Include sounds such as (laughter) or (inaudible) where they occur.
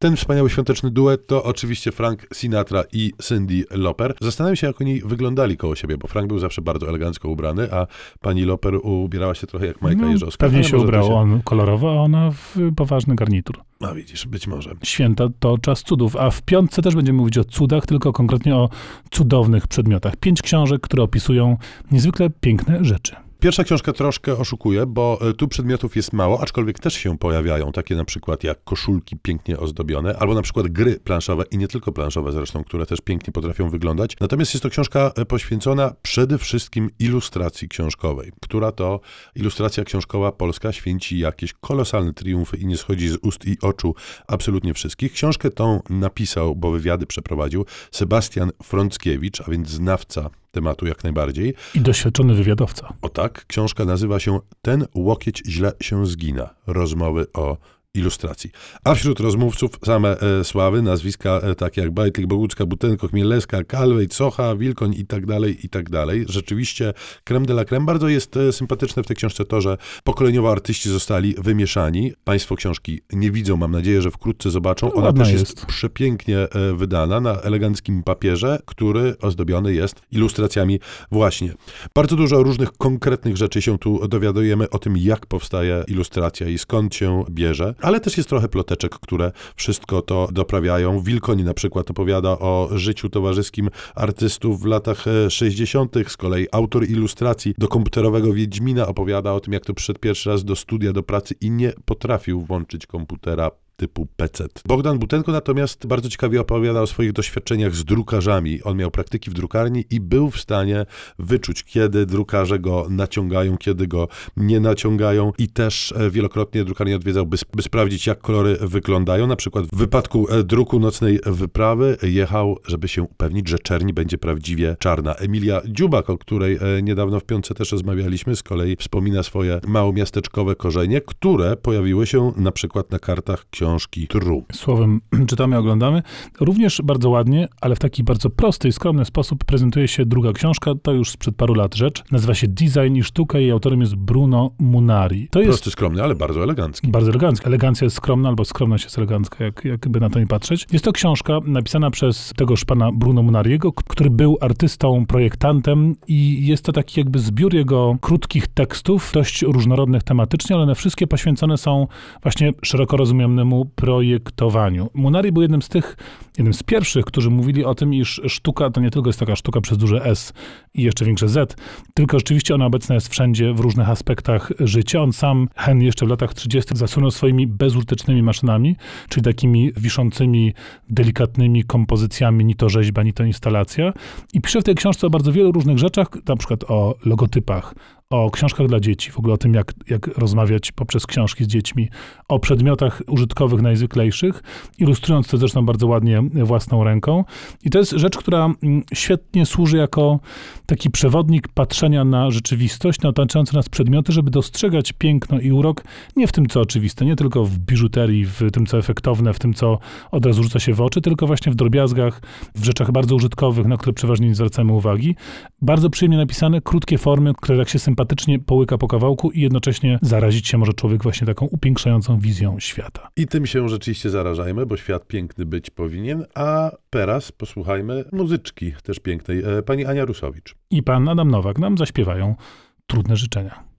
Ten wspaniały świąteczny duet to oczywiście Frank Sinatra i Cindy Lauper. Zastanawiam się, jak oni wyglądali koło siebie, bo Frank był zawsze bardzo elegancko ubrany, a pani Lauper ubierała się trochę jak Majka No, Jeżowska. Pewnie się ubrał on kolorowo, a ona w poważny garnitur. A widzisz, być może. Święta to czas cudów, a w piątce też będziemy mówić o cudach, tylko konkretnie o cudownych przedmiotach. Pięć książek, które opisują niezwykle piękne rzeczy. Pierwsza książka troszkę oszukuje, bo e, tu przedmiotów jest mało, aczkolwiek też się pojawiają, takie na przykład jak koszulki pięknie ozdobione, albo na przykład gry planszowe i nie tylko planszowe zresztą, które też pięknie potrafią wyglądać. Natomiast jest to książka e, poświęcona przede wszystkim ilustracji książkowej, która to ilustracja książkowa polska święci jakieś kolosalne triumfy i nie schodzi z ust i oczu absolutnie wszystkich. Książkę tą napisał, bo wywiady przeprowadził Sebastian Frąckiewicz, a więc znawca tematu jak najbardziej. I doświadczony wywiadowca. O tak, książka nazywa się Ten łokieć źle się zgina. Rozmowy o ilustracji. A wśród rozmówców same e, sławy, nazwiska e, takie jak Bajtlik, Bogucka, Butenko, Chmielewska, Kalwej, Cocha, Wilkoń i tak dalej, i tak dalej. Rzeczywiście creme de la creme. Bardzo jest e, sympatyczne w tej książce to, że pokoleniowo artyści zostali wymieszani. Państwo książki nie widzą, mam nadzieję, że wkrótce zobaczą. No, Ona też jest, jest. przepięknie e, wydana na eleganckim papierze, który ozdobiony jest ilustracjami właśnie. Bardzo dużo różnych konkretnych rzeczy się tu dowiadujemy o tym, jak powstaje ilustracja i skąd się bierze, ale też jest trochę ploteczek, które wszystko to doprawiają. Wilkoń na przykład opowiada o życiu towarzyskim artystów w latach e, 60., z kolei autor ilustracji do komputerowego Wiedźmina opowiada o tym, jak to przyszedł pierwszy raz do studia, do pracy i nie potrafił włączyć komputera typu PC. Bogdan Butenko natomiast bardzo ciekawie opowiada o swoich doświadczeniach z drukarzami. On miał praktyki w drukarni i był w stanie wyczuć, kiedy drukarze go naciągają, kiedy go nie naciągają i też e, wielokrotnie drukarnię odwiedzał, by, by sprawdzić, jak kolory wyglądają. Na przykład w wypadku e, druku nocnej wyprawy jechał, żeby się upewnić, że czerni będzie prawdziwie czarna. Emilia Dziubak, o której e, niedawno w piątce też rozmawialiśmy, z kolei wspomina swoje małomiasteczkowe korzenie, które pojawiły się na przykład na kartach książki True. Słowem (clears throat) czytamy, oglądamy. Również bardzo ładnie, ale w taki bardzo prosty i skromny sposób prezentuje się druga książka. To już sprzed paru lat rzecz. Nazywa się Design i sztuka i autorem jest Bruno Munari. To jest Prosty, skromny, ale bardzo elegancki. Bardzo elegancka. Elegancja jest skromna, albo skromność jest elegancka, jak, jakby na to nie patrzeć. Jest to książka napisana przez tegoż pana Bruno Munariego, który był artystą, projektantem i jest to taki jakby zbiór jego krótkich tekstów, dość różnorodnych tematycznie, ale one wszystkie poświęcone są właśnie szeroko rozumianemu projektowaniu. Munari był jednym z tych, jednym z pierwszych, którzy mówili o tym, iż sztuka to nie tylko jest taka sztuka przez duże S i jeszcze większe Z, tylko rzeczywiście ona obecna jest wszędzie, w różnych aspektach życia. On sam, Hen, jeszcze w latach 30. zasunął swoimi bezużytecznymi maszynami, czyli takimi wiszącymi, delikatnymi kompozycjami, ni to rzeźba, ni to instalacja. I pisze w tej książce o bardzo wielu różnych rzeczach, na przykład o logotypach, o książkach dla dzieci, w ogóle o tym, jak, jak rozmawiać poprzez książki z dziećmi, o przedmiotach użytkowych najzwyklejszych, ilustrując to zresztą bardzo ładnie własną ręką. I to jest rzecz, która mm, świetnie służy jako taki przewodnik patrzenia na rzeczywistość, na otaczające nas przedmioty, żeby dostrzegać piękno i urok nie w tym, co oczywiste, nie tylko w biżuterii, w tym, co efektowne, w tym, co od razu rzuca się w oczy, tylko właśnie w drobiazgach, w rzeczach bardzo użytkowych, na które przeważnie nie zwracamy uwagi. Bardzo przyjemnie napisane, krótkie formy, które tak się sympatycznie połyka po kawałku i jednocześnie zarazić się może człowiek właśnie taką upiększającą wizją świata. I tym się rzeczywiście zarażajmy, bo świat piękny być powinien. A teraz posłuchajmy muzyczki też pięknej. E, Pani Ania Rusowicz. I pan Adam Nowak nam zaśpiewają trudne życzenia.